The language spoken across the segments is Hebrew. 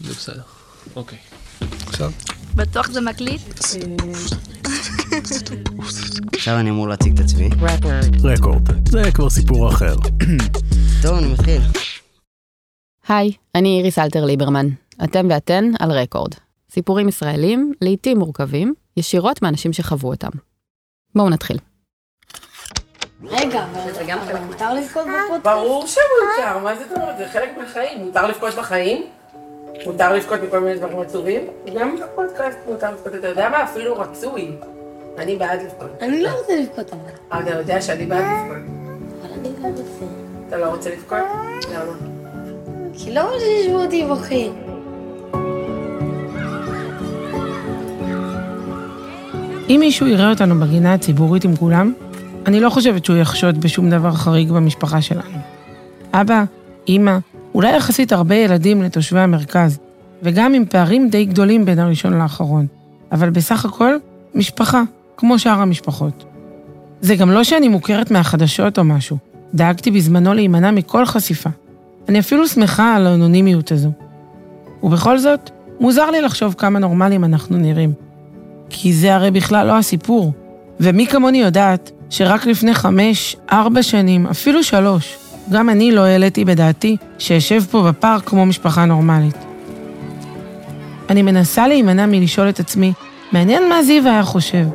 זה בסדר. אוקיי. עכשיו? בטוח זה מקליט? עכשיו אני אמור להציג את עצמי. רקורד. זה כבר סיפור אחר. טוב, אני מתחיל. היי, אני איריס אלתר ליברמן. אתם ואתן על רקורד. סיפורים ישראלים, לעיתים מורכבים, ישירות מאנשים שחוו אותם. בואו נתחיל. רגע, אבל זה גם חלק, מותר לבכות בפודקאסט? ברור שמותר, מה זאת אומרת? זה חלק מהחיים. מותר לבכות בחיים, מותר לבכות מכל מיני דברים עצובים, גם בפודקאסט מותר לבכות, אתה יודע מה? אפילו רצוי. אני בעד לבכות. אני לא רוצה לבכות אבל. אתה יודע שאני בעד לבכות. אבל אני גם רוצה. אתה לא רוצה לבכות? למה? כי לא רוצה לשמוע אותי בוכים. אם מישהו יראה אותנו בגינה הציבורית עם כולם, אני לא חושבת שהוא יחשוד בשום דבר חריג במשפחה שלנו. אבא, אימא, אולי יחסית הרבה ילדים לתושבי המרכז, וגם עם פערים די גדולים בין הראשון לאחרון. אבל בסך הכל, משפחה, כמו שאר המשפחות. זה גם לא שאני מוכרת מהחדשות או משהו. דאגתי בזמנו להימנע מכל חשיפה. אני אפילו שמחה על האנונימיות הזו. ובכל זאת, מוזר לי לחשוב כמה נורמלים אנחנו נראים. כי זה הרי בכלל לא הסיפור. ומי כמוני יודעת שרק לפני חמש, ארבע שנים, אפילו שלוש, גם אני לא העליתי בדעתי שאשב פה בפארק כמו משפחה נורמלית. אני מנסה להימנע מלשאול את עצמי, מעניין מה זיו היה חושב.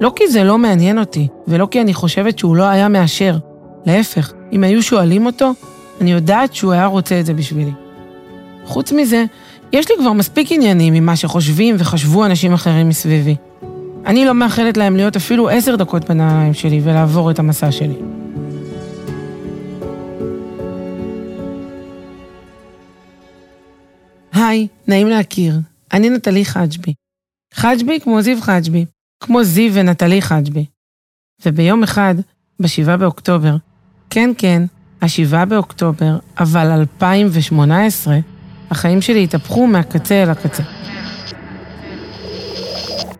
לא כי זה לא מעניין אותי, ולא כי אני חושבת שהוא לא היה מאשר. להפך, אם היו שואלים אותו, אני יודעת שהוא היה רוצה את זה בשבילי. חוץ מזה, יש לי כבר מספיק עניינים ממה שחושבים וחשבו אנשים אחרים מסביבי. אני לא מאחלת להם להיות אפילו עשר דקות בנעליים שלי ולעבור את המסע שלי. היי, נעים להכיר. אני נטלי חג'בי. חג'בי כמו זיו חג'בי, כמו זיו ונטלי חג'בי. וביום אחד, בשבעה באוקטובר, כן כן, השבעה באוקטובר, אבל 2018, החיים שלי התהפכו מהקצה אל הקצה.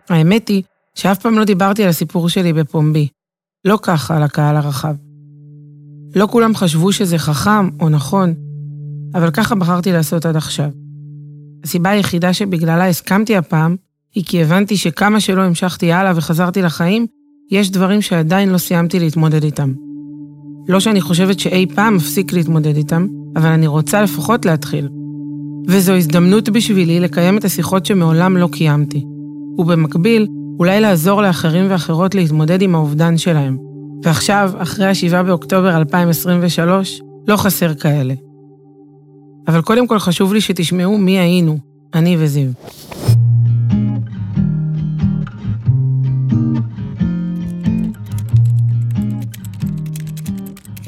האמת היא שאף פעם לא דיברתי על הסיפור שלי בפומבי. לא ככה על הקהל הרחב. לא כולם חשבו שזה חכם או נכון, אבל ככה בחרתי לעשות עד עכשיו. הסיבה היחידה שבגללה הסכמתי הפעם, היא כי הבנתי שכמה שלא המשכתי הלאה וחזרתי לחיים, יש דברים שעדיין לא סיימתי להתמודד איתם. לא שאני חושבת שאי פעם אפסיק להתמודד איתם, אבל אני רוצה לפחות להתחיל. וזו הזדמנות בשבילי לקיים את השיחות שמעולם לא קיימתי. ובמקביל, אולי לעזור לאחרים ואחרות להתמודד עם האובדן שלהם. ועכשיו, אחרי ה-7 באוקטובר 2023, לא חסר כאלה. אבל קודם כל חשוב לי שתשמעו מי היינו, אני וזיו.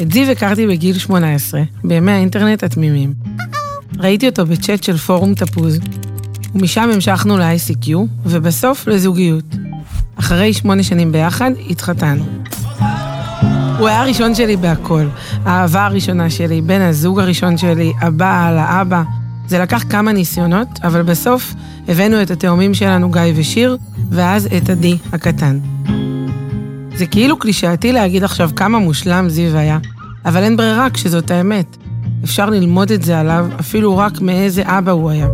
את זיו הכרתי בגיל 18, בימי האינטרנט התמימים. ראיתי אותו בצ'אט של פורום תפוז, ומשם המשכנו ל-ICQ, ובסוף לזוגיות. אחרי שמונה שנים ביחד, התחתנו. הוא היה הראשון שלי בהכל. האהבה הראשונה שלי, בן הזוג הראשון שלי, הבעל, האבא. זה לקח כמה ניסיונות, אבל בסוף הבאנו את התאומים שלנו, גיא ושיר, ואז את עדי הקטן. זה כאילו קלישאתי להגיד עכשיו כמה מושלם זיו היה, אבל אין ברירה כשזאת האמת. אפשר ללמוד את זה עליו אפילו רק מאיזה אבא הוא היה.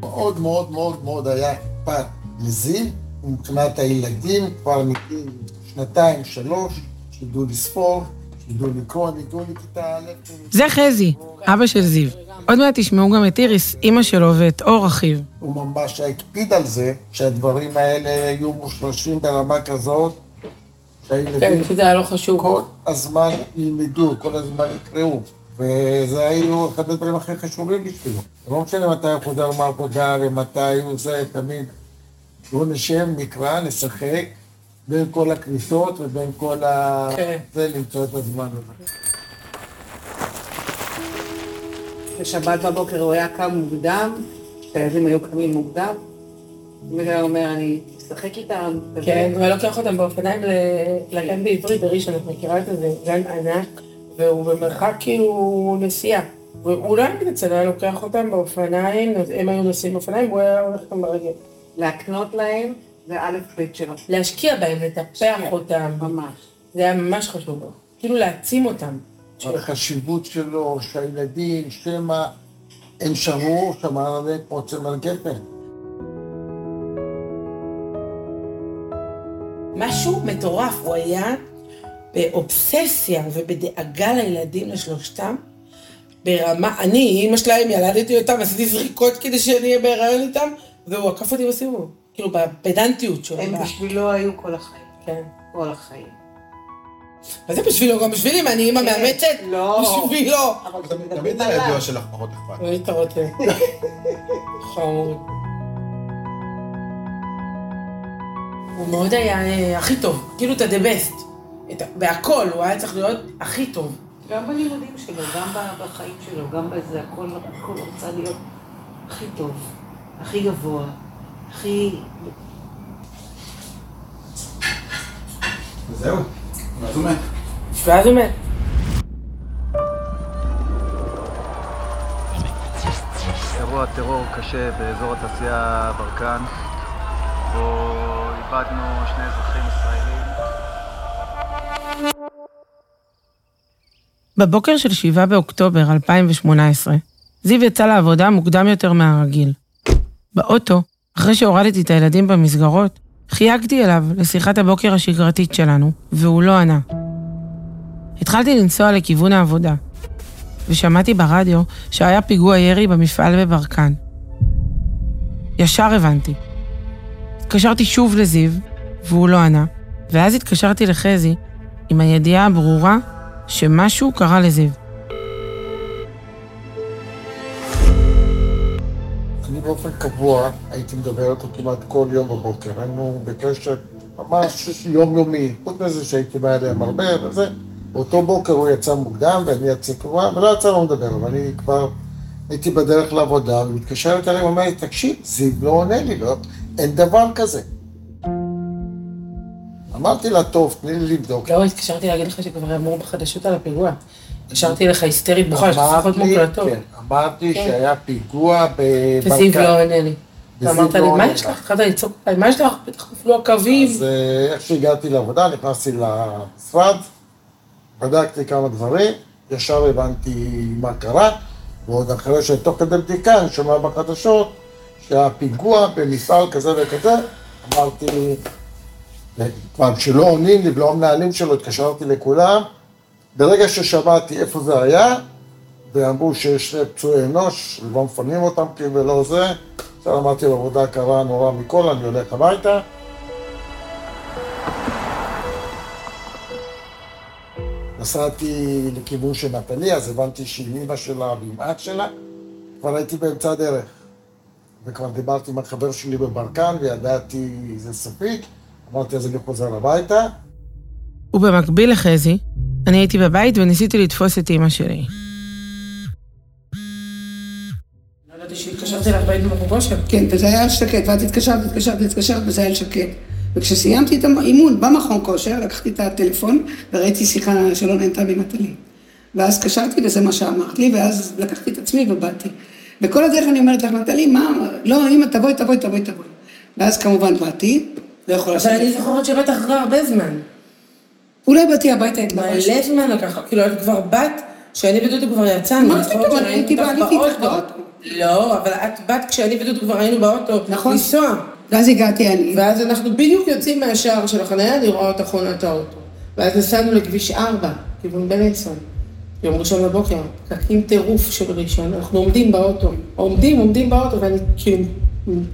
מאוד מאוד מאוד מאוד היה אכפת לזיו, מבחינת הילדים, כבר מגיל שנתיים, שלוש, שידעו לספור, שידעו לקרוא, הם הגיעו לכיתה א'. זה חזי, אבא של זיו. עוד מעט תשמעו גם את איריס, אימא שלו, ואת אור אחיו. הוא ממש הקפיד על זה, שהדברים האלה יהיו מושרשים ברמה כזאת, שהילדים זה היה לא חשוב. כל הזמן ילמדו, כל הזמן יקראו. וזה היו אחד הדברים הכי חשובים בשבילו. לא משנה מתי הוא חוזר מהעבודה ומתי הוא זה, תמיד. הוא נשב, נקרא, נשחק, בין כל הכניסות ובין כל ה... כן. זה, למצוא את הזמן הזה. בשבת בבוקר הוא היה קם מוקדם, שהילדים היו קמים מוקדם, והיה אומר, אני אשחק איתם. כן, הוא היה לוקח אותם באופניים ל- לגן בעברית בראשון, את מכירה את זה? גן ענק, והוא במרחק כאילו נסיעה. הוא הוא לא היה מתנצל, היה לוקח אותם באופניים, הם היו נוסעים באופניים, והוא היה הולך איתם ברגל. להקנות להם, זה א' ב' שלו. להשקיע בהם, לטפח אותם. ממש. זה היה ממש חשוב לו. כאילו להעצים אותם. החשיבות שלו, שהילדים, שמא הם שמעו, שמר עליהם כמו צמר גפן. משהו מטורף, הוא היה באובססיה ובדאגה לילדים לשלושתם, ברמה, אני, אימא שלהם, ילדתי אותם, עשיתי זריקות כדי שאני אהיה בהיריון איתם, והוא עקף אותי בסיבוב, כאילו בפדנטיות שלו. הם בשבילו היו כל החיים. כן. כל החיים. מה זה בשבילו? גם בשבילי, מה, אני אימא מאמצת? לא. בשבילו. אבל תמיד- תמיד היה ידוע שלך פחות אכפת. היית רוצה. חמוד. הוא מאוד היה אה, הכי טוב, כאילו את ה-the best. בהכל, הוא היה צריך להיות הכי טוב. גם בלימודים שלו, גם בחיים שלו, גם בזה, הכל, הכל רצה להיות הכי טוב, הכי גבוה, הכי... וזהו, ואז הוא מת. ואז הוא מת. אירוע טרור קשה באזור התעשייה ברקן, בו איבדנו שני אזרחים ישראלים. בבוקר של 7 באוקטובר 2018, זיו יצא לעבודה מוקדם יותר מהרגיל. באוטו, אחרי שהורדתי את הילדים במסגרות, חייגתי אליו לשיחת הבוקר השגרתית שלנו, והוא לא ענה. התחלתי לנסוע לכיוון העבודה, ושמעתי ברדיו שהיה פיגוע ירי במפעל בברקן. ישר הבנתי. התקשרתי שוב לזיו, והוא לא ענה, ואז התקשרתי לחזי עם הידיעה הברורה שמשהו קרה לזיו. באופן קבוע הייתי מדבר איתו כמעט כל יום בבוקר. היינו בקשר ממש יומיומי. חוץ מזה שהייתי בא אליהם הרבה וזה. באותו בוקר הוא יצא מוקדם ואני יצא קבוע, ולא יצא לו לדבר, אבל אני כבר הייתי בדרך לעבודה, ומתקשרת אליי ואומר לי, תקשיב, זיו לא עונה לי, לא, אין דבר כזה. אמרתי לה, טוב, תני לי לבדוק. לא, התקשרתי להגיד לך שכבר אמרו בחדשות על הפיגוע. התקשרתי אליך היסטרית בוכה, יש לך שיחות מוקלטות. כן, אמרתי כן. שהיה פיגוע בברקן. וזיו לא עונה לי. ואמרת לי, מה יש לך?" לך? התחלת לצעוק עליי, מה יש לך? בטח נפלו הקווים. אז אה, איך שהגעתי לעבודה, נכנסתי למשרד, בדקתי כמה דברים, ישר הבנתי מה קרה, ועוד אחרי שתוך כדי בדיקה אני שומע בחדשות שהפיגוע במפעל כזה וכזה, אמרתי, כבר כשלא עונים לי ולא המנהלים שלו, התקשרתי לכולם, ברגע ששמעתי איפה זה היה, ואמרו שיש פצועי אנוש, ולא מפנים אותם כי ולא זה, אז אמרתי לעבודה קרה נורא מכל, אני הולך הביתה. נסעתי לכיוון של נטלי, אז הבנתי שהיא אימא שלה ועם אח שלה, כבר הייתי באמצע הדרך. וכבר דיברתי עם החבר שלי בברקן, וידעתי זה סופי, אמרתי אז אני חוזר הביתה. ובמקביל לחזי, אני הייתי בבית וניסיתי לתפוס את אימא שלי. לא ידעתי שהתקשרתי אליו והייתי במחוקושר. כן, וזה היה שקט, ואז התקשרת, התקשרת, התקשרת, וזה היה שקט. וכשסיימתי את האימון במכון כושר, לקחתי את הטלפון וראיתי שיחה שלא נהנתה מנטלי. ואז התקשרתי וזה מה שאמרת לי, ואז לקחתי את עצמי ובאתי. וכל הדרך אני אומרת לך, נטלי, מה, לא, אמא, תבואי, תבואי, תבואי, תבואי. ואז כמובן באתי, לא יכולה אבל אני. זוכרת שבאת אחרי הרבה זמן. אולי באתי הביתה, התלבשתי. מלא זמן לקח, כאילו את כבר בת, שאני ודודו כבר יצאנו. מה פתאום, הייתי אותך באה, עליתי איתך באוטו. לא, אבל את בת כשאני ודודו כבר היינו באוטו. נכון. לנסוע. ואז הגעתי אני. ואז אנחנו בדיוק יוצאים מהשער של החניה, אני רואה אותך עונה את האוטו. ואז נסענו לכביש 4, כיוון בלינסון. יום ראשון בבוקר, פקקים טירוף של ראשון, אנחנו עומדים באוטו. עומדים, עומדים באוטו, ואני כאילו,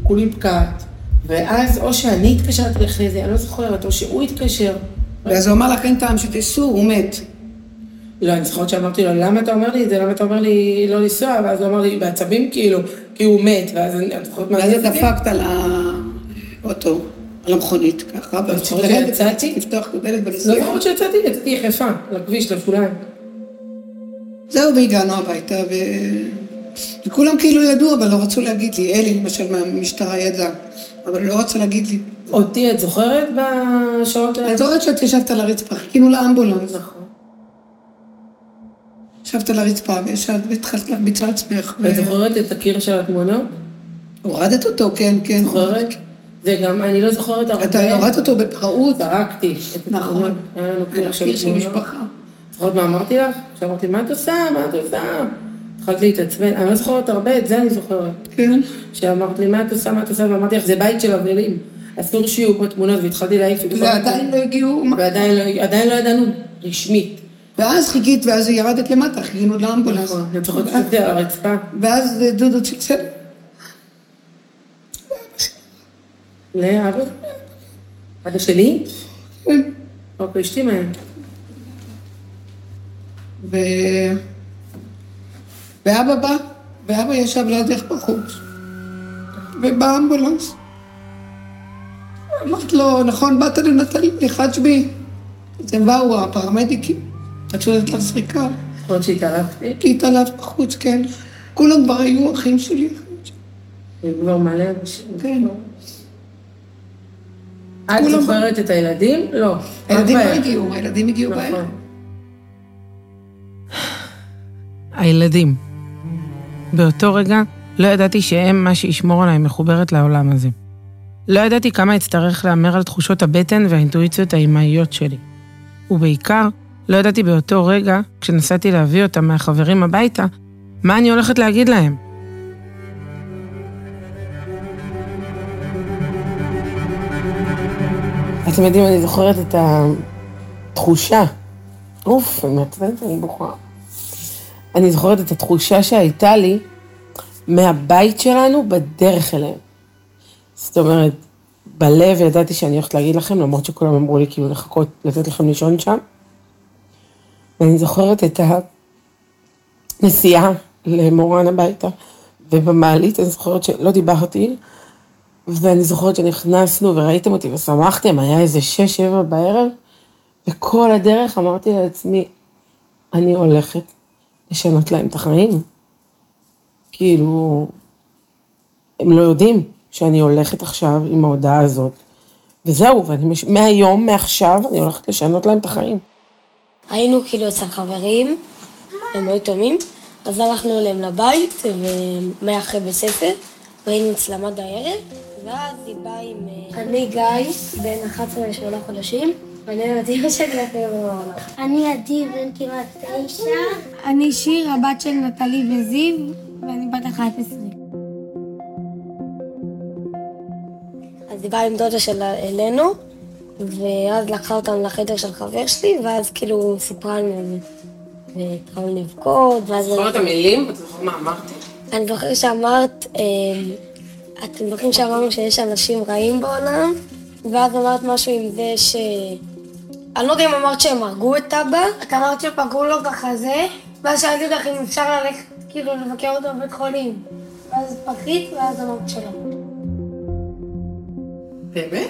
כולי פקעת. ואז או שאני התקשרתי לחזי, אני לא זוכרת, או שהוא התקשר. ואז הוא אמר לך, אין טעם שתיסעו, הוא מת. לא, אני זוכרת שאמרתי לו, למה אתה אומר לי את זה? למה אתה אומר לי לא לנסוע? ואז הוא אמר לי, בעצבים כאילו, כי הוא מת, ואז אני זוכרת מה ואז? דפקת על האוטו, על המכונית, ככה, ורציתי שיצאתי? לפתוח את הדלת לא ולסגור. זוכרת שיצאתי, יצאתי יחפה, לכביש, לשוליים. זהו, והגענו הביתה, ו... וכולם כאילו ידעו, אבל לא רצו להגיד לי. אלי, למשל, מהמשטרה ידע, אבל לא רצה להגיד לי. אותי את זוכרת בשעות האלה? אני זוכרת שאת ישבת על הרצפה, חיכינו לאמבולנס. נכון. ישבת על הרצפה וישבת והתחלת להרביץ על עצמך. ו- את זוכרת את הקיר של התמונות? הורדת אותו, כן, כן. זוכרת? זה גם, אני לא זוכרת הרבה. אתה הורדת אותו בפראות. זרקתי נכון. היה לנו קיר של. משפחה. זוכרת מה אמרתי לך? שאמרתי, מה את עושה? מה את עושה? התחלת להתעצבן, אני לא זוכרת הרבה, את זה אני זוכרת. כן. שאמרת לי, מה את עושה? מה את עושה? ואמרתי לך, זה בית של אבלים. אסור שיהיו פה תמונות, והתחלתי להעיף. ועדיין לא הגיעו... ועדיין לא, לא ידענו רשמית. ואז חיכית, ואז ירדת למטה, חיכינו לאמבולנס. נכון, אני זוכרת שזה על הרצפה. ואז דודו צלצל. לאבא? אבא שלי? כן. אוקיי, אשתי מהם. ו... ואבא בא, ואבא ישב לידך בחוץ. ובאמבולנס. אמרת לו, נכון, באת לנטלי, לחץ בי. אז הם באו, הפרמדיקים, רצו לתת לך זריקה. עוד שהתעלפתי? כי התעלפת בחוץ, כן. כולם כבר היו אחים שלי. כבר מלא אנשים. כן. את זוכרת את הילדים? לא. הילדים לא. הגיעו, הילדים הגיעו נכון. בערב. הילדים. באותו רגע לא ידעתי שהם מה שישמור עליי מחוברת לעולם הזה. לא ידעתי כמה אצטרך להמר על תחושות הבטן והאינטואיציות האימהיות שלי. ובעיקר, לא ידעתי באותו רגע, כשנסעתי להביא אותם מהחברים הביתה, מה אני הולכת להגיד להם. אתם יודעים, אני זוכרת את התחושה. אוף, אני מעצבנת, אני בוכה. אני זוכרת את התחושה שהייתה לי מהבית שלנו בדרך אליהם. זאת אומרת, בלב ידעתי שאני הולכת להגיד לכם, למרות שכולם אמרו לי כאילו לחכות, לתת לכם לישון שם. ואני זוכרת את הנסיעה למורן הביתה, ובמעלית אני זוכרת שלא דיברתי, ואני זוכרת שנכנסנו וראיתם אותי ושמחתם, היה איזה שש, שבע בערב, וכל הדרך אמרתי לעצמי, אני הולכת לשנות להם את החיים. כאילו, הם לא יודעים שאני הולכת עכשיו עם ההודעה הזאת. וזהו, ואני, מש- מהיום, מעכשיו, אני הולכת לשנות להם את החיים. היינו כאילו אצל חברים, הם היו יתומים, אז הלכנו אליהם לבית, ומאחרי בית ספר, והיינו אצלם עד הערב, ואז היא באה עם... אה, אני גיא, בן 11 ושמונה חודשים, אני עדי, בן כמעט תשע. אני שיר, הבת של נטלי וזיו, ואני בת 11. אז היא באה עם דודה שלה אלינו, ואז לקחה אותנו לחדר של חבר שלי, ואז כאילו סיפרה לנו את זה. והתחלנו לבכות, ואז... זוכרת את המילים? את זוכרת מה אמרתי? אני זוכרת שאמרת, אה, אתם זוכרים שאמרנו שיש אנשים רעים בעולם? ואז אמרת משהו עם זה ש... אני לא יודע אם אמרת שהם הרגו את אבא. את אמרת שפגעו לו בחזה, ואז שאלתי אותך אם אפשר ללכת כאילו לבקר אותו בבית חולים. ואז פחית, ואז אמרת שלא. באמת?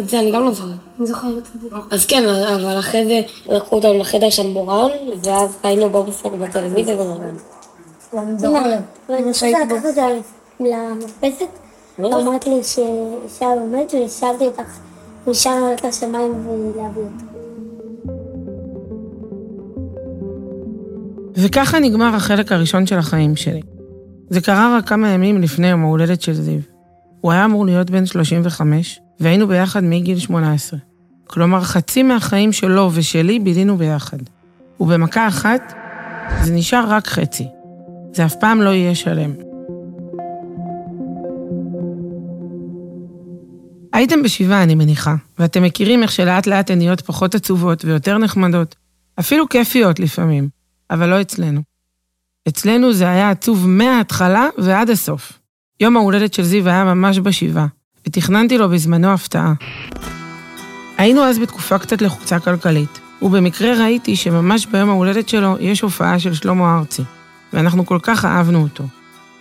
את זה אני גם לא זוכרת. אני זוכרת את זה. אז כן, אבל אחרי זה לקחו אותנו לחדר של מורן, ואז היינו בבופור בטלוויזיה ונרגענו. אני זוכרת. ואני חושבת לקחת אותה למרפסת, ואמרת לי שאישה לומדת, והשארתי אותך משם לעלות לשמיים ולהביא אותה. וככה נגמר החלק הראשון של החיים שלי. זה קרה רק כמה ימים לפני יום ההולדת של זיו. הוא היה אמור להיות בן 35, והיינו ביחד מגיל 18. כלומר, חצי מהחיים שלו ושלי בילינו ביחד. ובמכה אחת, זה נשאר רק חצי. זה אף פעם לא יהיה שלם. הייתם בשבעה, אני מניחה, ואתם מכירים איך שלאט לאט הן נהיות פחות עצובות ויותר נחמדות, אפילו כיפיות לפעמים, אבל לא אצלנו. אצלנו זה היה עצוב מההתחלה ועד הסוף. יום ההולדת של זיו היה ממש בשבעה, ותכננתי לו בזמנו הפתעה. היינו אז בתקופה קצת לחוצה כלכלית, ובמקרה ראיתי שממש ביום ההולדת שלו יש הופעה של שלמה ארצי, ואנחנו כל כך אהבנו אותו.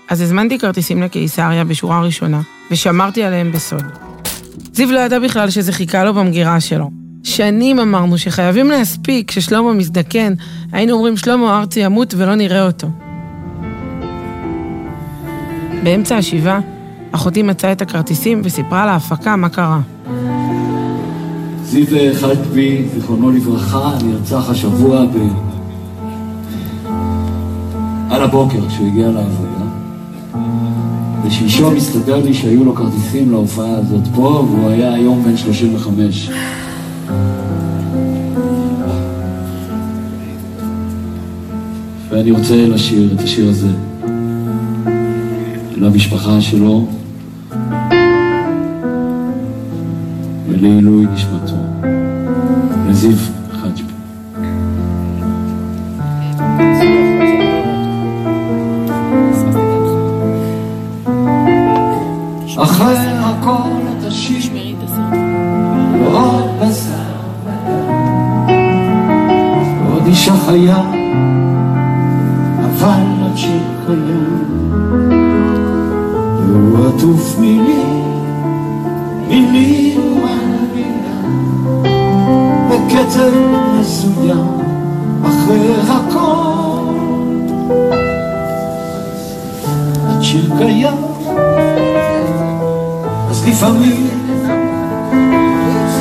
אז הזמנתי כרטיסים לקיסריה בשורה ראשונה, ושמרתי עליהם בסוד. זיו לא ידע בכלל שזה חיכה לו במגירה שלו. שנים אמרנו שחייבים להספיק, כששלמה מזדקן, היינו אומרים שלמה ארצי ימות ולא נראה אותו. באמצע השבעה, אחותי מצאה את הכרטיסים וסיפרה להפקה מה קרה. זיו חלטבי, זיכרונו לברכה, נרצח השבוע ב... על הבוקר כשהוא הגיע לעבודה. ושלשום הסתבר לי שהיו לו כרטיסים להופעה הזאת פה, והוא היה היום בן 35. ואני רוצה לשיר את השיר הזה למשפחה שלו ולעילוי נשמתו, לזיו עוד אישה חיה אבל עד שקיים והוא עטוף מילים מילים ומנגינה בכתר מסוים אחרי הכל. עד שקיים אז לפעמים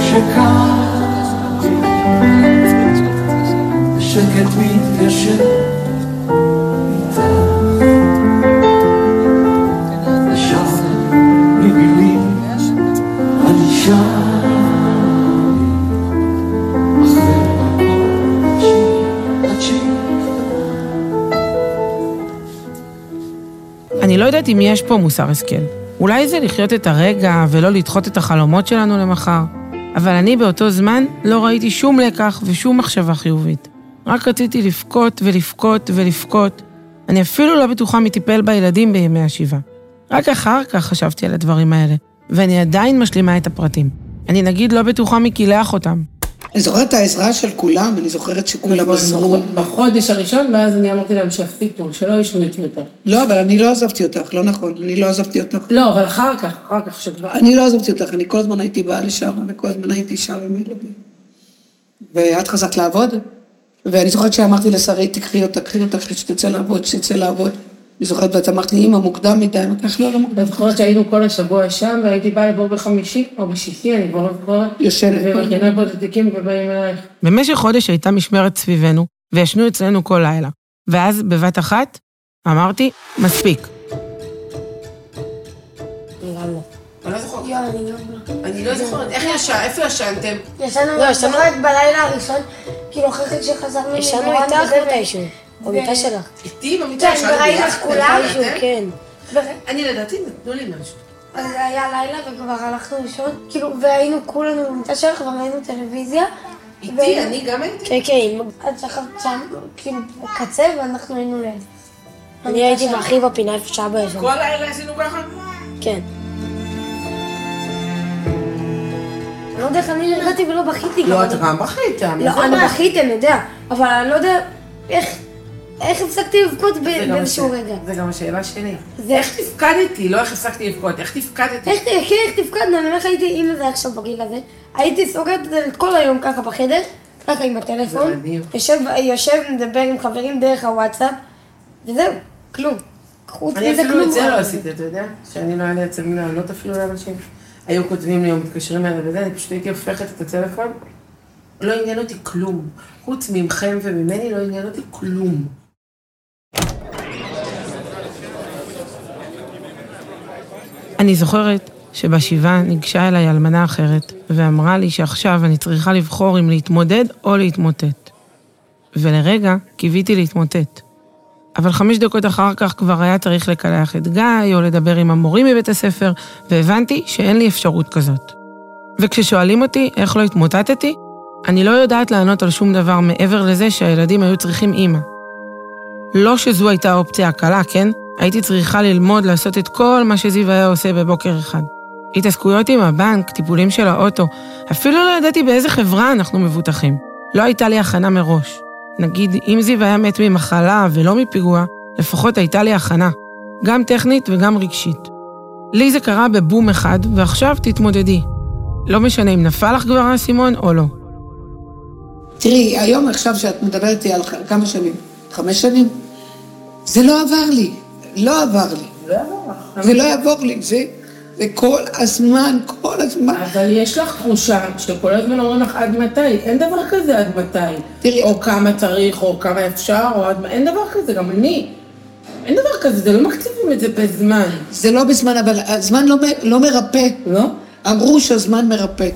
שקעתי שקט מתיישב. אני לא יודעת אם יש פה מוסר השכל. אולי זה לחיות את הרגע ולא לדחות את החלומות שלנו למחר. אבל אני באותו זמן לא ראיתי שום לקח ושום מחשבה חיובית. רק רציתי לבכות ולבכות ולבכות. אני אפילו לא בטוחה מי טיפל בילדים בימי השבעה. רק אחר כך חשבתי על הדברים האלה, ואני עדיין משלימה את הפרטים. אני נגיד לא בטוחה מי קילח אותם. אני זוכרת את העזרה של כולם, אני זוכרת שכולם עזרו. בחודש הראשון, ואז אני אמרתי להם שיפסיקו, שלא ישנו איתי יותר. לא, אבל אני לא עזבתי אותך, לא נכון, אני לא עזבתי אותך. לא, אבל אחר כך, אחר כך שכבר... אני לא עזבתי אותך, אני כל הזמן הייתי באה לשם, וכל הזמן הייתי שם עם ילדים. ואת חזרת לעבוד, ואני זוכרת שאמרתי לשרית, תקחי אותה, קחי אותה, שתצא לעבוד, שתצא לעבוד. אני זוכרת, ואת אמרת לי, אמא, מוקדם מדי, אמרתי לך, לא, לא מוקדם. אני זוכרת שהיינו כל השבוע שם, והייתי באה לבור בחמישי, או בשישי, אני כבר לא זוכרת. יושבת. ומכינה פה את התיקים ובאים אלייך. במשך חודש הייתה משמרת סביבנו, וישנו אצלנו כל לילה. ואז, בבת אחת, אמרתי, מספיק. אני לא זוכרת. אני לא זוכרת, איך ישן, איפה ישנתם? ישנו, לא, ישנו- זוכרת בלילה הראשון, כאילו אחרי שחזרנו ישנו איתך מתישהו, במיטה שלך. איתי במיטה, כן, וראינו את ביחד? כולם. כן. אני לדעתי נתנו לי משהו. אז זה היה לילה וכבר הלכנו לישון, כאילו, והיינו כולנו במיטה שלך וראינו טלוויזיה. איתי, אני גם הייתי. כן, כן. את שכבת שם, כאילו, בקצה, ואנחנו היינו ליד. אני הייתי ואחי בפינה איפה שאבא ישן. כל לילה עשינו ככה? כן. אני לא יודע איך אני נרגעתי ולא בכיתי. לא. את גם בכית. לא, אני? בכיתי, אני יודע, אבל אני לא יודע איך... איך הפסקתי לבכות באיזשהו רגע? זה גם השאלה שלי. זה- איך תפקדתי? לא איך הפסקתי לבכות, איך תפקדתי? איך, כן, איך תפקדנו, אני אומרת הייתי, אם זה היה עכשיו בגיל הזה, הייתי סוגרת את זה כל היום ככה בחדר, ככה עם הטלפון. יושב, יושב, מדבר עם חברים דרך הוואטסאפ, וזהו, כלום. חוץ אני מזה אפילו כלום. את זה לא לא עשיתי. אתה יודע? שאני לא היה לי עצבים לענות אפילו לאנשים. היו כותבים לי או מתקשרים אליי וזה, אני פשוט הייתי הופכת את הטלפון. לא עניין אותי כלום. חוץ ממכם וממני לא עניין אותי כלום. אני זוכרת שבשבעה ניגשה אליי אלמנה אחרת, ואמרה לי שעכשיו אני צריכה לבחור אם להתמודד או להתמוטט. ולרגע קיוויתי להתמוטט. אבל חמש דקות אחר כך כבר היה צריך לקלח את גיא, או לדבר עם המורים מבית הספר, והבנתי שאין לי אפשרות כזאת. וכששואלים אותי איך לא התמוטטתי, אני לא יודעת לענות על שום דבר מעבר לזה שהילדים היו צריכים אימא. לא שזו הייתה האופציה הקלה, כן? הייתי צריכה ללמוד לעשות את כל מה שזיו היה עושה בבוקר אחד. התעסקויות עם הבנק, טיפולים של האוטו, אפילו לא ידעתי באיזה חברה אנחנו מבוטחים. לא הייתה לי הכנה מראש. נגיד, אם זיו היה מת ממחלה ולא מפיגוע, לפחות הייתה לי הכנה, גם טכנית וגם רגשית. לי זה קרה בבום אחד, ועכשיו תתמודדי. לא משנה אם נפל לך כבר האסימון או לא. תראי, היום עכשיו שאת מדברת איתי על כמה שנים? חמש שנים? זה לא עבר לי, לא עבר לי. זה לא יעבור לי, זה, זה כל הזמן, כל הזמן. אבל יש לך תחושה שכל הזמן אומרים לך עד מתי, אין דבר כזה עד מתי. תראי, או כמה צריך, או כמה אפשר, או עד... אין דבר כזה, גם אני. אין דבר כזה, זה לא מקציבים את זה בזמן. זה לא בזמן, אבל הזמן לא, מ- לא מרפא. לא? אמרו שהזמן מרפא.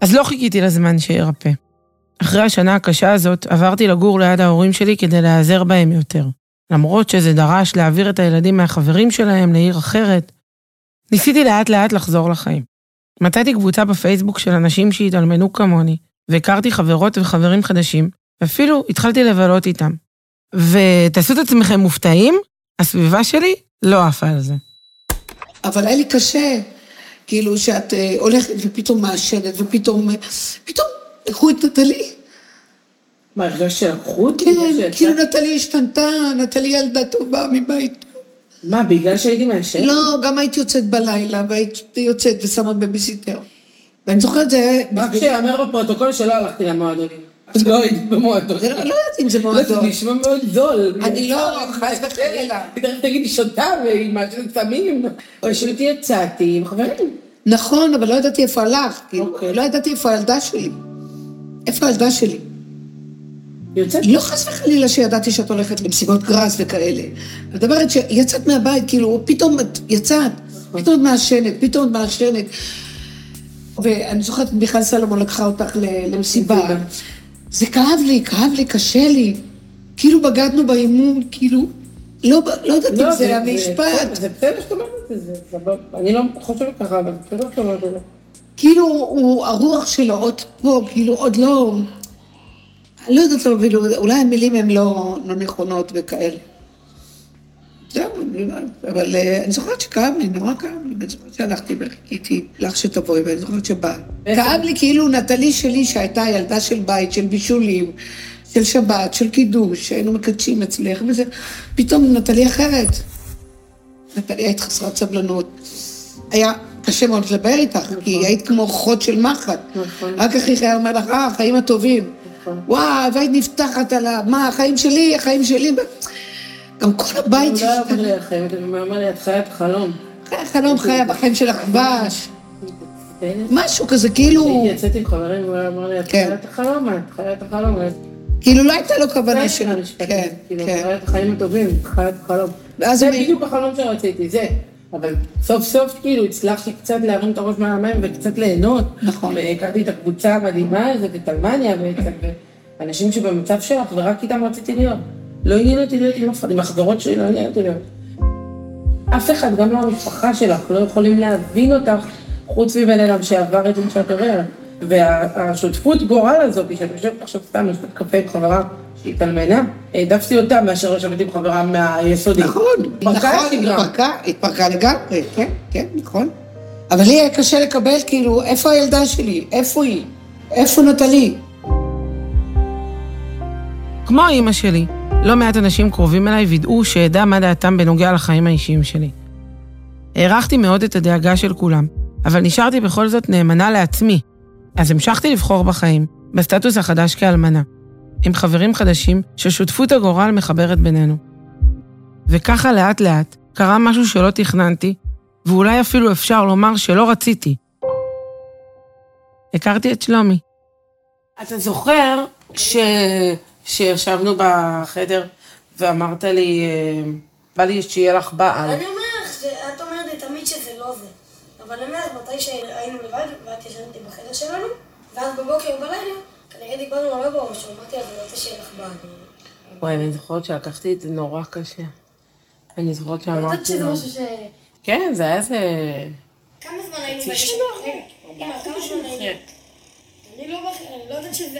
אז לא חיכיתי לזמן שירפא. אחרי השנה הקשה הזאת, עברתי לגור ליד ההורים שלי כדי להיעזר בהם יותר. למרות שזה דרש להעביר את הילדים מהחברים שלהם לעיר אחרת, ניסיתי לאט לאט לחזור לחיים. מצאתי קבוצה בפייסבוק של אנשים שהתאלמנו כמוני, והכרתי חברות וחברים חדשים, ואפילו התחלתי לבלות איתם. ותעשו את עצמכם מופתעים, הסביבה שלי לא עפה על זה. אבל היה לי קשה, כאילו שאת אה, הולכת ופתאום מעשנת, ופתאום, פתאום לקחו את נטלי. מה, הרגשת שלקחו אותי? כן, כאילו נטלי השתנתה, נטלי ילדה טובה מבית. מה, בגלל שהייתי מעשנת? לא, גם היית יוצאת בלילה, והיית יוצאת ושמה בביסיטר. ואני זוכרת זה... רק שיאמר בפרוטוקול שלא הלכתי למועדונים. לא הייתי במועדון. לא יודעת אם זה מועדון. זה נשמע מאוד זול. אני לא, חס וחלילה. תכף תגידי שותה ועם מעשנת סמים. פשוט יצאתי עם חברים. נכון, אבל לא ידעתי איפה הלך. כאילו, לא ידעתי איפה הילדה שלי. איפה הילדה שלי? יוצאת? לא חס וחלילה שידעתי שאת הולכת למסיבות גראס וכאלה. אני מדברת שיצאת מהבית, כאילו, פתאום את יצאת, פתאום את מעשנת, פתאום את מעשנת. ואני זוכרת, מיכל סלומון לקחה אותך למסיבה. זה כאב לי, כאב לי, קשה לי. כאילו בגדנו באימון, כאילו, לא, לא יודעת אם זה המשפט. זה בסדר שאתה אומרת את זה, אני לא חושבת ככה, אבל בסדר שאתה אומרת את זה. כאילו, הרוח שלו עוד פה, כאילו, עוד לא... אני לא יודעת, אפילו, אולי המילים הן לא, לא נכונות וכאלה. זהו, אבל אה, אני זוכרת שכאב לי, נורא כאב לי, אני זוכרת שהלכתי וחיכיתי לך שתבואי, ואני זוכרת שבאת. כאב לי כאילו נטלי שלי, שהייתה ילדה של בית, של בישולים, של שבת, של קידוש, שהיינו מקדשים אצלך, וזה, פתאום נטלי אחרת. נטלי היית חסרת סבלנות. היה קשה מאוד לדבר איתך, כי היית כמו חוד של מחט. רק אחיך היה אומר לך, אה, החיים הטובים. וואו, והיית נפתחת על ה... מה, החיים שלי, החיים שלי. גם כל הבית... לא היה אומר לי החיים, הוא אמר לי, את חיה את החלום. חיה חלום, חיה בחיים של דבש. משהו כזה, כאילו... יוצאת עם חברים, הוא אמר לי, את חיה את החלום, את חיה את החלום. כאילו לא הייתה לו כוונה של... כן, כאילו, חיה את החיים הטובים, חיה את החלום. זה בדיוק החלום שרציתי, זה. אבל סוף סוף כאילו הצלחתי קצת להרים את הראש מהמים וקצת ליהנות. נכון. והכרתי את הקבוצה המדהימה הזאת, את אלמניה בעצם, ואנשים שבמצב שלך, ורק איתם רציתי להיות. לא עניין אותי להיות עם אף אחד, עם החברות שלי לא עניין אותי להיות. אף אחד, גם לא המשפחה שלך, לא יכולים להבין אותך חוץ מבן אדם שעבר את מה שאת עוברת. והשותפות גורל הזאת, שאת יושבת עכשיו סתם, יושבת קפה עם חברה שהתאלמנה, העדפתי אותה מאשר לשבת עם חברה מהיסודי. נכון, נכון, התפרקה, התפרקה לגמרי, כן, כן, נכון. אבל לי היה קשה לקבל, כאילו, איפה הילדה שלי? איפה היא? איפה נטלי? כמו אימא שלי, לא מעט אנשים קרובים אליי וידאו שאדע מה דעתם בנוגע לחיים האישיים שלי. הערכתי מאוד את הדאגה של כולם, אבל נשארתי בכל זאת נאמנה לעצמי. אז המשכתי לבחור בחיים, בסטטוס החדש כאלמנה, עם חברים חדשים ששותפות הגורל מחברת בינינו. וככה לאט לאט קרה משהו שלא תכננתי, ואולי אפילו אפשר לומר שלא רציתי. הכרתי את שלומי. אתה זוכר ש... שישבנו בחדר ואמרת לי, בא לי שיהיה לך בעל. אני אומר לך, את אומרת לי תמיד שזה לא זה. אבל אני אומרת, מתי שהיינו לבד, ואת ישנת איתי בחדר שלנו, ואז בבוקר בלילה, כנראה דיברנו הרבה בראש, אמרתי לה, אני רוצה שיהיה לך בעל. וואי, אני זוכרת שלקחתי את זה נורא קשה. אני זוכרת שאמרתי... אני יודעת שזה משהו ש... כן, זה היה איזה... כמה זמן היינו בקשר? אמא, כמה זמן היינו? אני לא יודעת שזה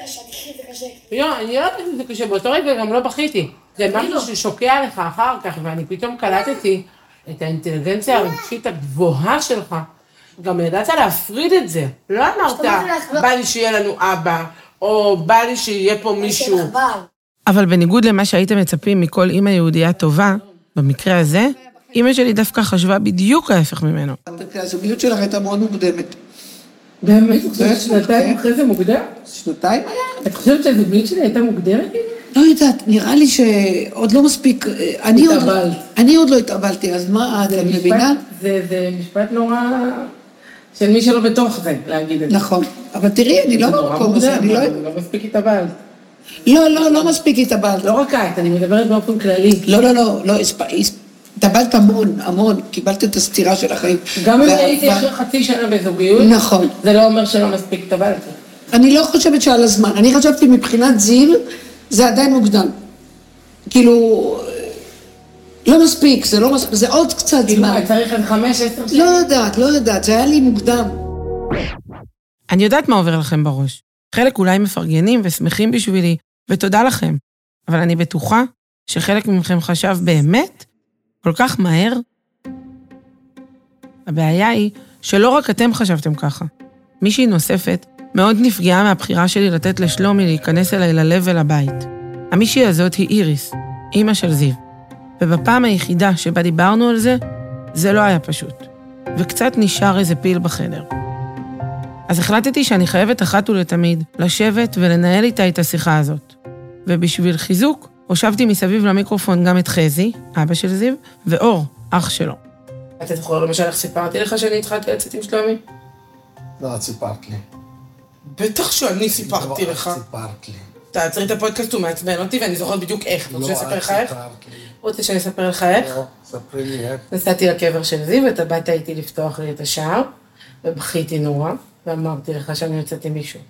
קשה. לא, אני לא יודעת שזה קשה, באותו רגע גם לא בכיתי. זה משהו ששוקע לך אחר כך, ואני פתאום קלטתי את האינטליגנציה הרגשית הגבוהה שלך. גם ידעת להפריד את זה. לא אמרת, בא לי שיהיה לנו אבא, או בא לי שיהיה פה מישהו. אבל בניגוד למה שהייתם מצפים מכל אימא יהודייה טובה, במקרה הזה, אימא שלי דווקא חשבה בדיוק ההפך ממנו. הזוגיות שלך הייתה מאוד מוקדמת. באמת? שנתיים אחרי זה מוקדם? שנתיים היה. את חושבת שהזוגיות שלי הייתה מוקדמת? לא יודעת, נראה לי שעוד לא מספיק... אני עוד, אני עוד לא התאבלתי, אז מה, את מבינה? זה משפט נורא... של מי שלא בתוך זה, להגיד את זה. נכון, אבל תראי, אני לא במקום הזה, אני לא... לא מספיק התאבלת. לא, לא, לא מספיק התאבלת. לא רק את, אני מדברת באופן כללי. לא, לא, לא, לא, התאבלת המון, המון, קיבלת את הסתירה של החיים. גם אם הייתי אחרי חצי שנה בזוגיות, נכון. זה לא אומר שלא מספיק התאבלתי. אני לא חושבת שעל הזמן. אני חשבתי מבחינת זיו, זה עדיין מוקדם. כאילו, לא מספיק, זה לא מספיק, זה עוד קצת זמן. צריך עד חמש, עשר שנים. לא יודעת, לא יודעת, זה היה לי מוקדם. אני יודעת מה עובר לכם בראש. חלק אולי מפרגנים ושמחים בשבילי, ותודה לכם. אבל אני בטוחה שחלק מכם חשב באמת כל כך מהר. הבעיה היא שלא רק אתם חשבתם ככה. מישהי נוספת מאוד נפגעה מהבחירה שלי לתת לשלומי להיכנס אליי ללב ולבית. המישהי הזאת היא איריס, אימא של זיו. ובפעם היחידה שבה דיברנו על זה, זה לא היה פשוט. וקצת נשאר איזה פיל בחדר. אז החלטתי שאני חייבת אחת ולתמיד לשבת ולנהל איתה את השיחה הזאת. ובשביל חיזוק, הושבתי מסביב למיקרופון גם את חזי, אבא של זיו, ואור, אח שלו. אתה זוכר למשל איך סיפרתי לך שאני התחלתי לצאת עם שלומי? לא, את סיפרת לי. בטח שאני סיפרתי לא, לך. את סיפרת לי. תעצרי את הפודקאסט, הוא מעצבן אותי ואני זוכרת בדיוק איך. אתה רוצה לא, שאני אספר את לך איך? סיפרת לי. רוצה שאני אספר לך איך? לא, ספרי לי איך. נסעתי לקבר של זיו, ואתה באת איתי לפתוח לי את השער, ובכיתי נורא, ואמרתי לך שאני יוצאת עם מישהו.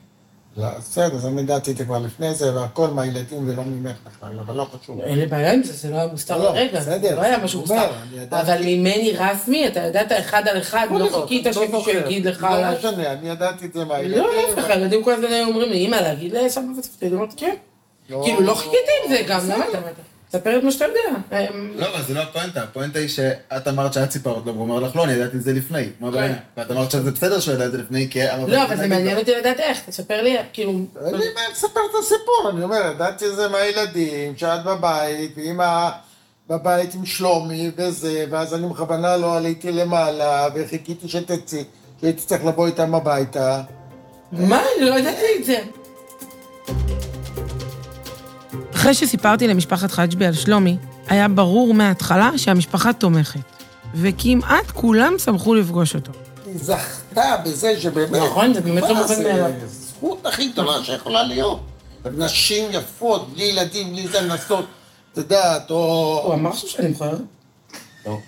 לא, בסדר, אז אני ידעתי את זה כבר לפני זה, והכל מהילדים ולא ממך בכלל, אבל לא חשוב. אין לי בעיה עם זה, זה לא היה מוסתר לא, לרגע, בסדר, זה לא היה משהו מוסתר. אבל ממני רסמי, אתה ידעת אחד על אחד, לא זאת, חיכית לא שמישהו. יגיד לך... לא משנה, אני ידעתי את זה מהילדים. לא, להפך, הילדים כל הזמן היו אומרים לי, אמא, להגיד לסבא וסבתא, אמרתי, כן. לא. כאילו, לא חיכיתי עם זה גם, למה אתה... תספר את מה שאתה יודע. לא, אבל זה לא הפואנטה, הפואנטה היא שאת אמרת שאת סיפרת לו, והוא אומר לך, לא, אני ידעתי את זה לפני. מה הבעיה? ואת אמרת שזה בסדר שהוא ידע את זה לפני, כי... לא, אבל זה מעניין אותי לדעת איך, תספר לי, כאילו... לי מה לספר את הסיפור, אני אומר, ידעתי את זה מהילדים, שאת בבית, ואמא בבית עם שלומי וזה, ואז אני בכוונה לא עליתי למעלה, וחיכיתי שתצאי, שהייתי צריך לבוא איתם הביתה. מה? אני לא ידעתי את זה. אחרי שסיפרתי למשפחת חג'בי על שלומי, היה ברור מההתחלה שהמשפחה תומכת. וכמעט כולם שמחו לפגוש אותו. היא זכתה בזה שבאמת... נכון, זה באמת לא מה מובן? מאליו. זכות הכי גדולה שיכולה להיות. נשים יפות, בלי ילדים, בלי זה לנסות, את יודעת, או... הוא אמר שאני מכוערת? לא,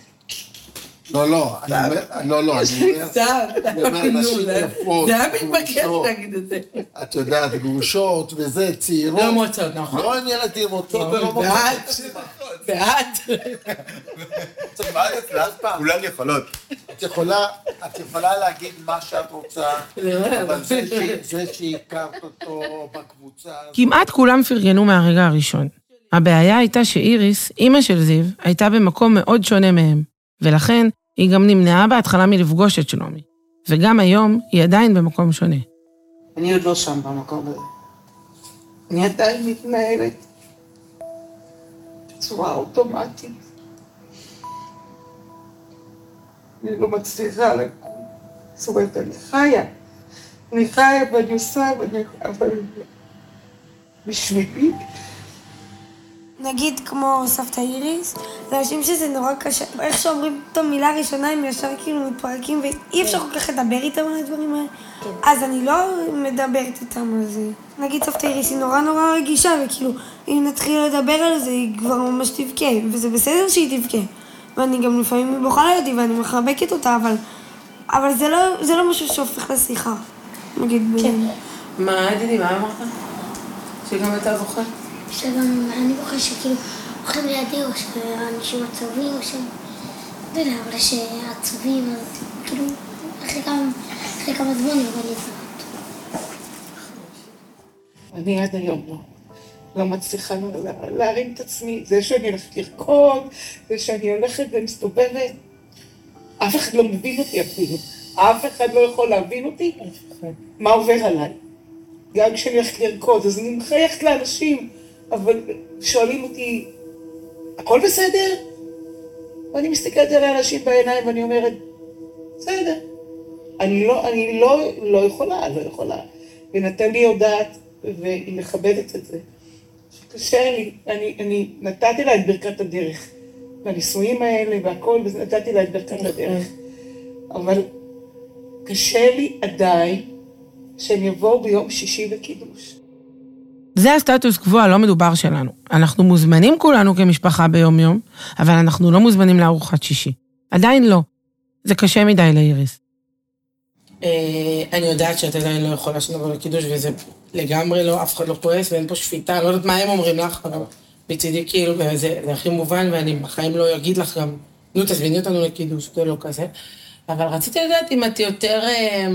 לא, אני אומר, לא, לא, אני אומר, אני אומר, נשים יפות, זה היה מתבקש להגיד את זה. את יודעת, גרושות וזה, צעירות. לא מוצאות, נכון. לא עם ילדים רוצות ולא מוצאות. בעד. כולן יכולות. את יכולה, את יכולה להגיד מה שאת רוצה, אבל זה שהכרת אותו בקבוצה... כמעט כולם פרגנו מהרגע הראשון. הבעיה הייתה שאיריס, אימא של זיו, הייתה במקום מאוד שונה מהם, ולכן היא גם נמנעה בהתחלה מלפגוש את שלומי. וגם היום היא עדיין במקום שונה. אני עוד לא שם במקום הזה. אני עדיין מתנהלת בצורה אוטומטית. אני לא מצליחה לקום. זאת אומרת, אני חיה. אני חיה ואני עושה, ואני... אבל בשבילי, נגיד כמו סבתא איריס, זה אנשים שזה נורא קשה. איך שאומרים את המילה הראשונה, הם ישר כאילו מתפרקים, ואי אפשר כל כך לדבר איתם על הדברים האלה. אז אני לא מדברת איתם על זה. נגיד סבתא איריס היא נורא נורא רגישה, וכאילו, אם נתחיל לדבר על זה, היא כבר ממש תבכה, וזה בסדר שהיא תבכה. ואני גם לפעמים בוכה לידי ואני מחבקת אותה, אבל, אבל זה, לא, זה לא משהו שהופך לשיחה. נגיד, כן. מה, ידידי, מה אמרת? שגם אתה זוכר? שגם אני בוחר שכאילו הולכים לידי או שאנשים עצובים או שהם, לא יודע, אבל שעצובים, אז כאילו, אחרי כמה, זמן אני עובד לזהות. אני עד היום לא. לא מצליחה לה- להרים את עצמי. זה שאני הולכת לרקוד, זה שאני הולכת ומסתובבת. אף אחד לא מבין אותי אפילו. אף אחד לא יכול להבין אותי מה עובר עליי. גם כשאני הולכת לרקוד, אז אני מחייכת לאנשים, אבל שואלים אותי, הכל בסדר? ואני מסתכלת על האנשים בעיניים ואני אומרת, בסדר. אני לא, אני לא, לא יכולה, לא יכולה. ונטלי יודעת, והיא מכבדת את זה. שקשה לי, אני, אני נתתי לה את ברכת הדרך. והנישואים האלה והכל, ונתתי לה את ברכת הדרך. אבל קשה לי עדיין שהם יבואו ביום שישי בקידוש. זה הסטטוס קוו הלא מדובר שלנו. אנחנו מוזמנים כולנו כמשפחה ביום-יום, אבל אנחנו לא מוזמנים לארוחת שישי. עדיין לא. זה קשה מדי לאיריס. אה, אני יודעת שאת עדיין לא יכולה שנבוא לקידוש, וזה לגמרי לא, אף אחד לא כועס ואין פה שפיטה, לא יודעת מה הם אומרים לך, אבל מצידי כאילו, זה הכי מובן, ואני בחיים לא אגיד לך גם, נו, תזמיני אותנו לקידוש, זה לא כזה. אבל רציתי לדעת אם את יותר... אה,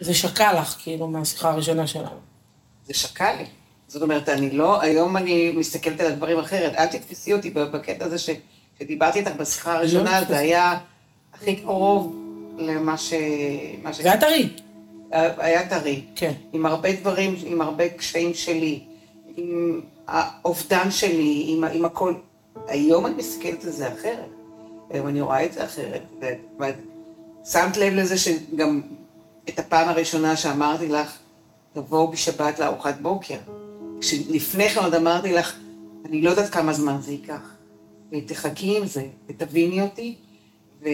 זה שקע לך, כאילו, מהשיחה הראשונה שלנו. זה שקע לי. זאת אומרת, אני לא, היום אני מסתכלת על הדברים אחרת. אל תתפסי אותי בקטע הזה שדיברתי איתך בשיחה הראשונה, לא זה היה הכי קרוב למה ש... מה ש... זה היה טרי. היה טרי. כן. עם הרבה דברים, עם הרבה קשיים שלי, עם האובדן שלי, עם, עם הכל. היום אני מסתכלת על זה אחרת. היום אני רואה את זה אחרת. ושמת לב לזה שגם את הפעם הראשונה שאמרתי לך, תבואו בשבת לארוחת בוקר. כשלפני כן עוד אמרתי לך, אני לא יודעת כמה זמן זה ייקח. ותחכי עם זה, ותביני אותי. ו...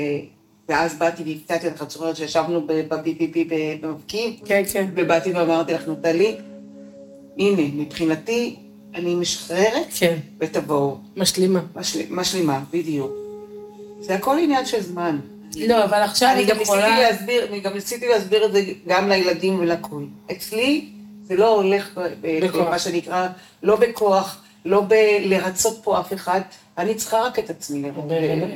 ואז באתי והפתעתי לך, את זוכרת שישבנו ב-BPP במבקיעים? כן, כן. ובאתי ואמרתי לך, נטלי, הנה, מבחינתי, אני משחררת, כן. ותבואו. משלימה. משל... משלימה, בדיוק. זה הכל עניין של זמן. לא, אבל עכשיו אני גם יכולה... ניסיתי להסביר, אני גם ניסיתי להסביר את זה גם לילדים ולכול. אצלי זה לא הולך. מה שנקרא, לא בכוח, לא בלרצות פה אף אחד, אני צריכה רק את עצמי,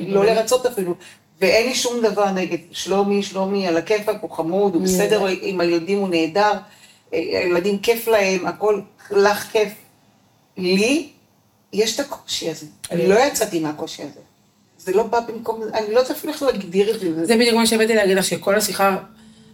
לא לרצות אפילו. ואין לי שום דבר נגד שלומי, שלומי על הכיפאק, הוא חמוד, הוא בסדר, עם הילדים הוא נהדר, הילדים כיף להם, הכל, לך כיף. לי, יש את הקושי הזה. אני לא יצאתי מהקושי הזה. זה לא בא במקום, אני לא יודעת אפילו איך להגדיר את זה. זה בדיוק מה שבאתי להגיד לך, שכל השיחה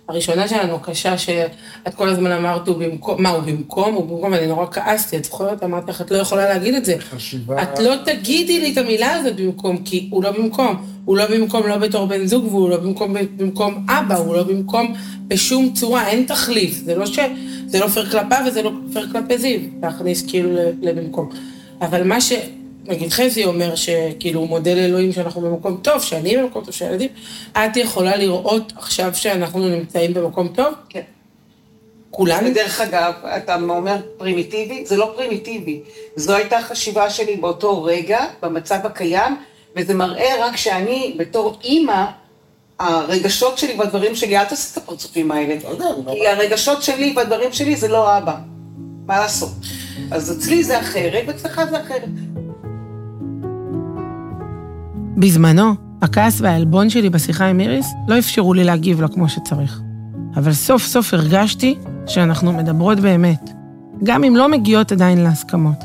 הראשונה שלנו קשה, שאת כל הזמן אמרת, הוא במקום, מה, הוא במקום? הוא במקום, ואני נורא כעסתי, את זוכרת? אמרתי לך, את לא יכולה להגיד את זה. חשיבה... את לא תגידי לי את המילה הזאת במקום, כי הוא לא במקום. הוא לא במקום לא בתור בן זוג, והוא לא במקום במקום אבא, הוא לא במקום בשום צורה, אין תחליף. זה לא ש... זה לא פייר כלפיו וזה לא פייר כלפי זיו, להכניס כאילו לבמקום. אבל מה ש... נגיד חזי אומר שכאילו הוא מודה לאלוהים שאנחנו במקום טוב, שאני במקום טוב, שהילדים, את יכולה לראות עכשיו שאנחנו נמצאים במקום טוב? כן. כולנו? ודרך אגב, אתה אומר פרימיטיבי, זה לא פרימיטיבי. זו הייתה החשיבה שלי באותו רגע, במצב הקיים, וזה מראה רק שאני, בתור אימא, הרגשות שלי והדברים שלי, אל תעשה את הפרצופים האלה. כי הרגשות שלי והדברים שלי זה לא אבא. מה לעשות? אז אצלי זה אחרת, ואצלך זה אחרת. בזמנו, הכעס והעלבון שלי בשיחה עם איריס לא אפשרו לי להגיב לה כמו שצריך. אבל סוף סוף הרגשתי שאנחנו מדברות באמת, גם אם לא מגיעות עדיין להסכמות.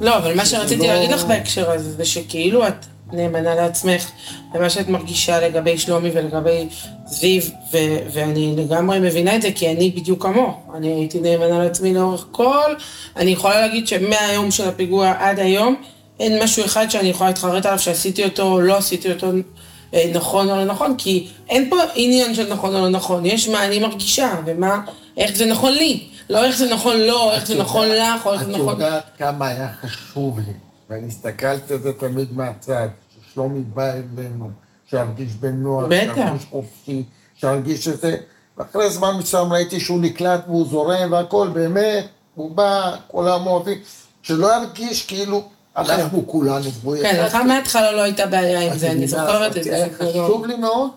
לא, אבל מה שרציתי להגיד לך בהקשר הזה, זה שכאילו את נאמנה לעצמך, ומה שאת מרגישה לגבי שלומי ולגבי זיו, ו- ואני לגמרי מבינה את זה, כי אני בדיוק כמוה. אני הייתי נאמנה לעצמי לאורך כל... אני יכולה להגיד שמהיום של הפיגוע עד היום, אין משהו אחד שאני יכולה להתחרט עליו שעשיתי אותו או לא עשיתי אותו אה, נכון או לא נכון, כי אין פה עניין של נכון או לא נכון, יש מה אני מרגישה, ומה, איך זה נכון לי. לא איך זה נכון לו, איך זה נכון לך, או איך זה נכון... את יודעת כמה היה חשוב לי, ואני הסתכלתי על זה תמיד מהצד, ששלומי בא אלינו, שירגיש בנוח, בטח. שירגיש חופשי, שירגיש שזה... ואחרי זמן מסוים ראיתי שהוא נקלט והוא זורם והכל, באמת, הוא בא, כולם אוהבים, שלא ירגיש כאילו אנחנו כולנו שבויים. כן, לך מההתחלה לא הייתה בעיה עם זה, אני זוכרת את זה. חשוב לי מאוד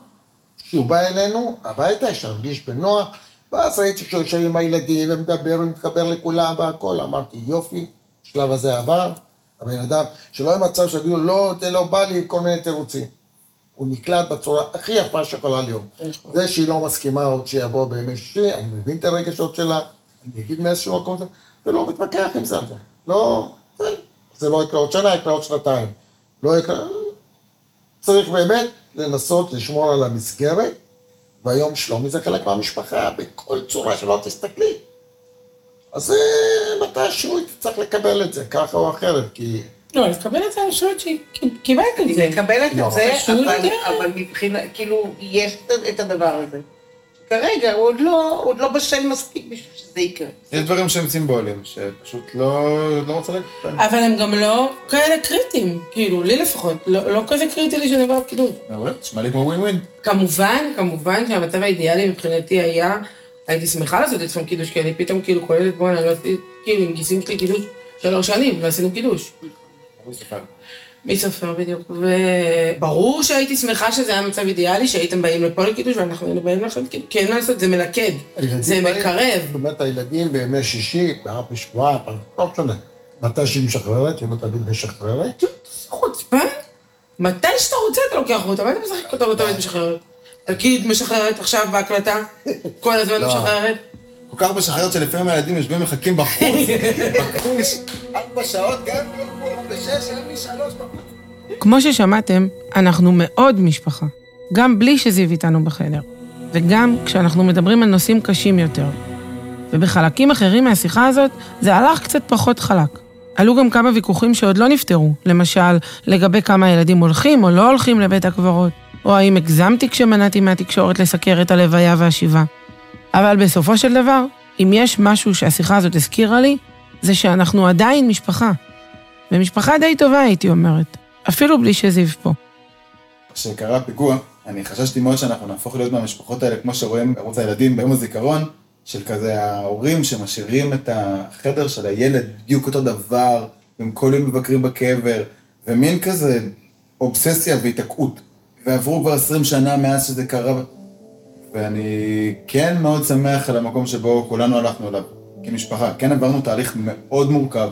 שהוא בא אלינו הביתה, שירגיש בנוח, ואז ראיתי שהוא יושב עם הילדים ומדבר ומתחבר לכולם והכל, אמרתי יופי, השלב הזה עבר, הבן אדם, שלא יהיה מצב שיגידו לא, זה לא בא לי, כל מיני תירוצים. הוא נקלט בצורה הכי יפה שיכולה להיות. זה שהיא לא מסכימה עוד שיבוא בימי שישי, אני מבין את הרגשות שלה, אני אגיד מאיזשהו מקום, ולא מתווכח עם זה. לא, זה לא יקרה עוד שנה, יקרה עוד שנתיים. לא יקרה... צריך באמת לנסות לשמור על המסגרת, והיום שלומי זה חלק מהמשפחה, בכל צורה שלא תסתכלי. אז אה, מתישהו צריך לקבל את זה, ככה או אחרת, כי... לא, לקבל את זה, אני חושבת שקיבלת את זה. אני מקבלת לא. את זה. אבל מבחינת, כאילו, יש את הדבר הזה. כרגע הוא עוד לא, הוא עוד לא בשל מספיק בשביל שזה יקרה. יש דברים שהם סימבוליים, שפשוט לא לא רוצה להגיד אותם. אבל הם גם לא כאלה קריטיים, כאילו, לי לפחות, לא לא כזה קריטי לי שאני עוברת קידוד. מעולה, נשמע לי כמו ווין ווין. כמובן, כמובן שהמצב האידיאלי מבחינתי היה, הייתי שמחה לעשות אצלם קידוש, כי אני פתאום כאילו קולטת, בואנה, לא עשיתי, כאילו, עם גיסים שלי קידוש שלוש שנים, לא עשינו קידוש. מי סופר בדיוק. וברור שהייתי שמחה שזה היה מצב אידיאלי, שהייתם באים לפה לקידוש ואנחנו היינו באים לכם. כי אין מה לעשות, זה מלכד, זה מקרב. באמת הילדים בימי שישי, פעם בשבועה, פעם, לא משנה. מתי שהיא משחררת, היא לא תמיד משחררת. חוצפה? מתי שאתה רוצה אתה לוקח אותה, מה אתה משחק אותה ואתה משחררת? תגיד, משחררת עכשיו בהקלטה? כל הזמן לא. משחררת? כל כך משחררת שלפעמים הילדים יושבים מחכים בחוץ, בכביש, ארבע שעות, גם כמו ששמעתם, אנחנו מאוד משפחה. גם בלי שזיו איתנו בחדר. וגם כשאנחנו מדברים על נושאים קשים יותר. ובחלקים אחרים מהשיחה הזאת, זה הלך קצת פחות חלק. עלו גם כמה ויכוחים שעוד לא נפתרו, למשל, לגבי כמה ילדים הולכים או לא הולכים לבית הקברות, או האם הגזמתי כשמנעתי מהתקשורת לסקר את הלוויה והשיבה. אבל בסופו של דבר, אם יש משהו שהשיחה הזאת הזכירה לי, זה שאנחנו עדיין משפחה. ומשפחה די טובה, הייתי אומרת, אפילו בלי שזיו פה. כשקרה הפיגוע, אני חששתי מאוד שאנחנו נהפוך להיות מהמשפחות האלה, כמו שרואים בערוץ הילדים ביום הזיכרון, של כזה ההורים שמשאירים את החדר של הילד בדיוק אותו דבר, והם כל יום מבקרים בקבר, ומין כזה אובססיה והתעקעות. ועברו כבר 20 שנה מאז שזה קרה, ואני כן מאוד שמח על המקום שבו כולנו הלכנו אליו, כמשפחה. כן עברנו תהליך מאוד מורכב.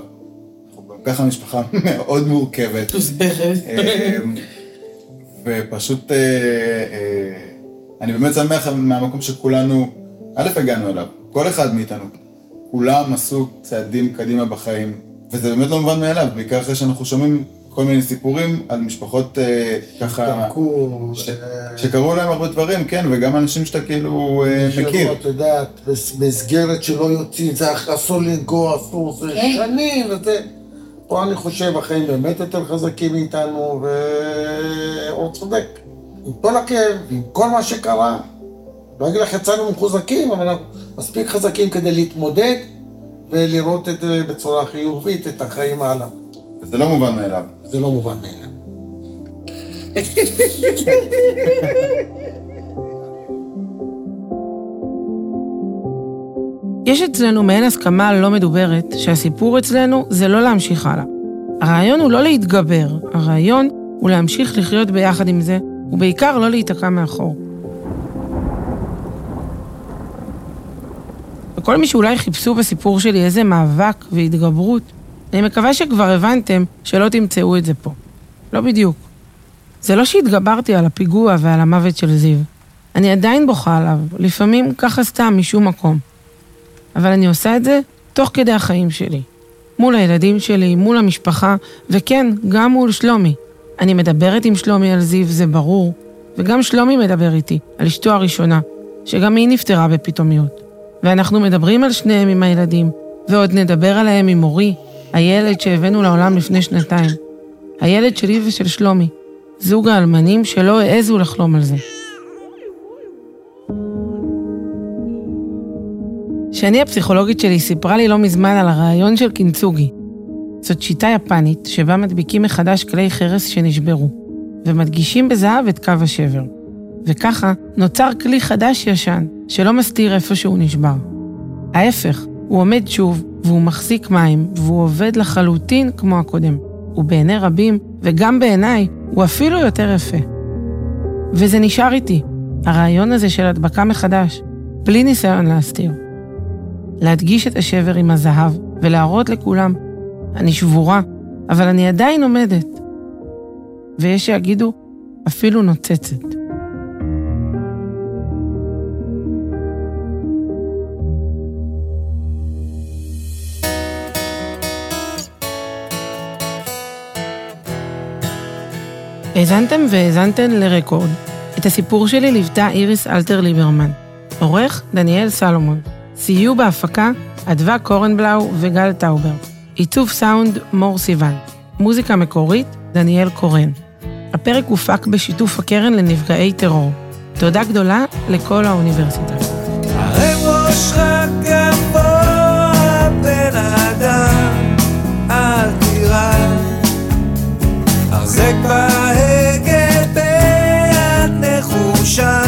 ככה משפחה מאוד מורכבת. אמ, ופשוט, אה, אה, אני באמת שמח מהמקום שכולנו, א', הגענו אליו, כל אחד מאיתנו. כולם עשו צעדים קדימה בחיים, וזה באמת לא מובן מאליו, בעיקר אחרי שאנחנו שומעים כל מיני סיפורים על משפחות אה, ככה, ש- שקרו להם הרבה דברים, כן, וגם אנשים שאתה כאילו אה, מכיר. את יודעת, מסגרת שלא יוצאים, זה אסור לנגוע, אסור, זה כן. שנים, וזה... פה אני חושב, החיים באמת יותר חזקים מאיתנו, והוא צודק. עם כל הכאב, עם כל מה שקרה, לא אגיד לך יצאנו מחוזקים, אבל אנחנו מספיק חזקים כדי להתמודד ולראות את זה בצורה חיובית, את החיים הלאה. וזה לא מובן מאליו. זה לא מובן מאליו. יש אצלנו מעין הסכמה לא מדוברת שהסיפור אצלנו זה לא להמשיך הלאה. הרעיון הוא לא להתגבר, הרעיון הוא להמשיך לחיות ביחד עם זה, ובעיקר לא להיתקע מאחור. וכל מי שאולי חיפשו בסיפור שלי איזה מאבק והתגברות, אני מקווה שכבר הבנתם שלא תמצאו את זה פה. לא בדיוק. זה לא שהתגברתי על הפיגוע ועל המוות של זיו. אני עדיין בוכה עליו, לפעמים ככה סתם, משום מקום. אבל אני עושה את זה תוך כדי החיים שלי. מול הילדים שלי, מול המשפחה, וכן, גם מול שלומי. אני מדברת עם שלומי על זיו, זה ברור, וגם שלומי מדבר איתי, על אשתו הראשונה, שגם היא נפטרה בפתאומיות. ואנחנו מדברים על שניהם עם הילדים, ועוד נדבר עליהם עם מורי, הילד שהבאנו לעולם לפני שנתיים. הילד שלי ושל שלומי, זוג האלמנים שלא העזו לחלום על זה. שני הפסיכולוגית שלי סיפרה לי לא מזמן על הרעיון של קינצוגי. זאת שיטה יפנית שבה מדביקים מחדש כלי חרס שנשברו, ומדגישים בזהב את קו השבר. וככה נוצר כלי חדש ישן, שלא מסתיר איפה שהוא נשבר. ההפך, הוא עומד שוב, והוא מחזיק מים, והוא עובד לחלוטין כמו הקודם. ובעיני רבים, וגם בעיניי, הוא אפילו יותר יפה. וזה נשאר איתי, הרעיון הזה של הדבקה מחדש, בלי ניסיון להסתיר. להדגיש את השבר עם הזהב ולהראות לכולם, אני שבורה, אבל אני עדיין עומדת. ויש שיגידו, אפילו נוצצת. האזנתם והאזנתן לרקורד. את הסיפור שלי ליוותה איריס אלתר ליברמן. עורך, דניאל סלומון. סיוע בהפקה, אדווה קורנבלאו וגל טאובר. עיצוב סאונד, מור סיוון. מוזיקה מקורית, דניאל קורן. הפרק הופק בשיתוף הקרן לנפגעי טרור. תודה גדולה לכל האוניברסיטה. הרי בהגה ביד נחושה.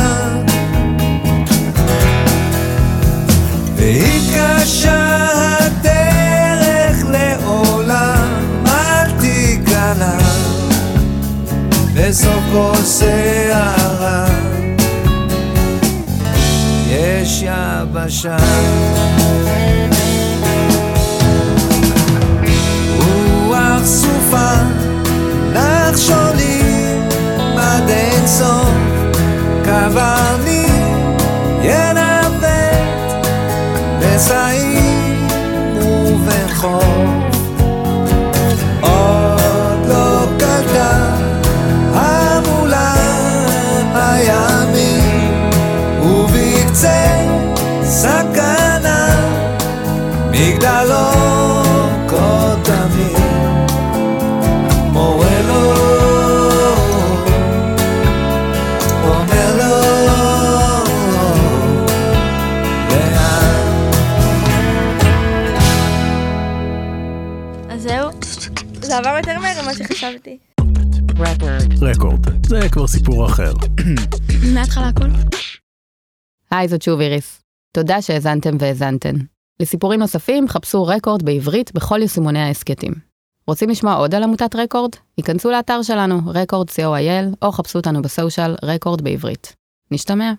ואם קשה הדרך לעולם, אל תיכנע. יש יבשה שחשבתי. רקורד, זה כבר סיפור אחר. מההתחלה הכל. היי, זאת שוב איריס. תודה שהאזנתם והאזנתן. לסיפורים נוספים, חפשו רקורד בעברית בכל יישומוני ההסכתים. רוצים לשמוע עוד על עמותת רקורד? היכנסו לאתר שלנו, רקורד co.il, או חפשו אותנו בסושיאל רקורד בעברית. נשתמע.